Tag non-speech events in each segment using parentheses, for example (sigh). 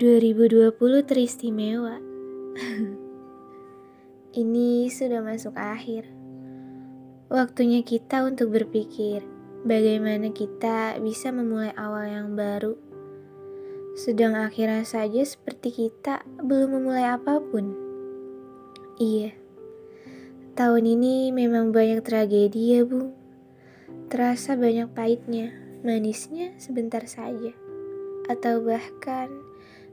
2020 teristimewa. (laughs) Ini sudah masuk akhir. Waktunya kita untuk berpikir bagaimana kita bisa memulai awal yang baru. Sedang akhirnya saja seperti kita belum memulai apa pun. Iya, tahun ini memang banyak tragedi ya bu. Terasa banyak pahitnya, manisnya sebentar saja. Atau bahkan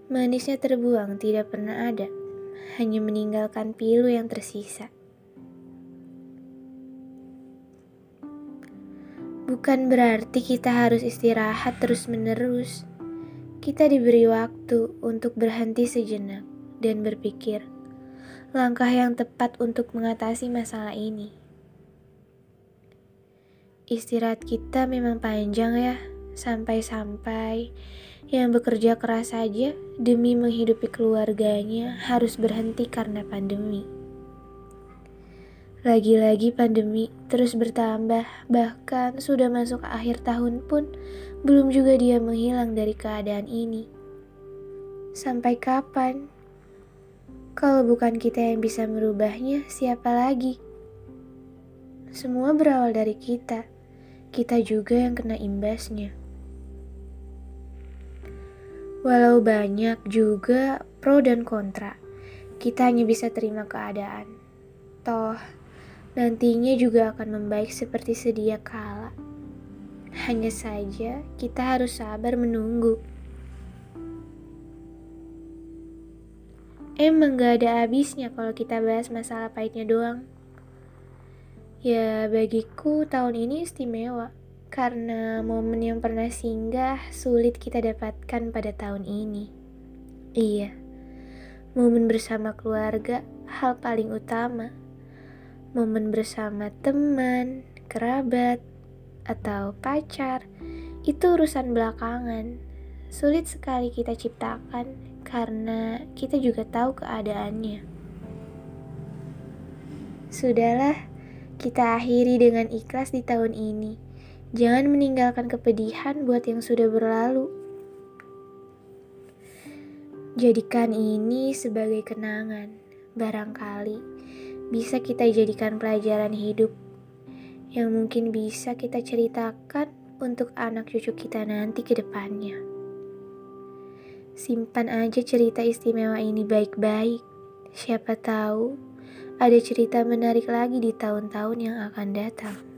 Manisnya terbuang tidak pernah ada, hanya meninggalkan pilu yang tersisa. Bukan berarti kita harus istirahat terus-menerus. Kita diberi waktu untuk berhenti sejenak dan berpikir langkah yang tepat untuk mengatasi masalah ini. Istirahat kita memang panjang ya, sampai-sampai yang bekerja keras saja demi menghidupi keluarganya harus berhenti karena pandemi. Lagi-lagi pandemi terus bertambah, bahkan sudah masuk akhir tahun pun belum juga dia menghilang dari keadaan ini. Sampai kapan? Kalau bukan kita yang bisa merubahnya, siapa lagi? Semua berawal dari kita. Kita juga yang kena imbasnya. Walau banyak juga pro dan kontra, kita hanya bisa terima keadaan. Toh, nantinya juga akan membaik seperti sedia kala. Hanya saja kita harus sabar menunggu. Emang gak ada habisnya kalau kita bahas masalah pahitnya doang. Ya, bagiku tahun ini istimewa karena momen yang pernah singgah sulit kita dapatkan pada tahun ini. Iya, momen bersama keluarga hal paling utama. Momen bersama teman, kerabat, atau pacar itu urusan belakangan. Sulit sekali kita ciptakan karena kita juga tahu keadaannya. Sudahlah, kita akhiri dengan ikhlas di tahun ini Jangan meninggalkan kepedihan buat yang sudah berlalu. Jadikan ini sebagai kenangan, barangkali bisa kita jadikan pelajaran hidup yang mungkin bisa kita ceritakan untuk anak cucu kita nanti ke depannya. Simpan aja cerita istimewa ini baik-baik. Siapa tahu ada cerita menarik lagi di tahun-tahun yang akan datang.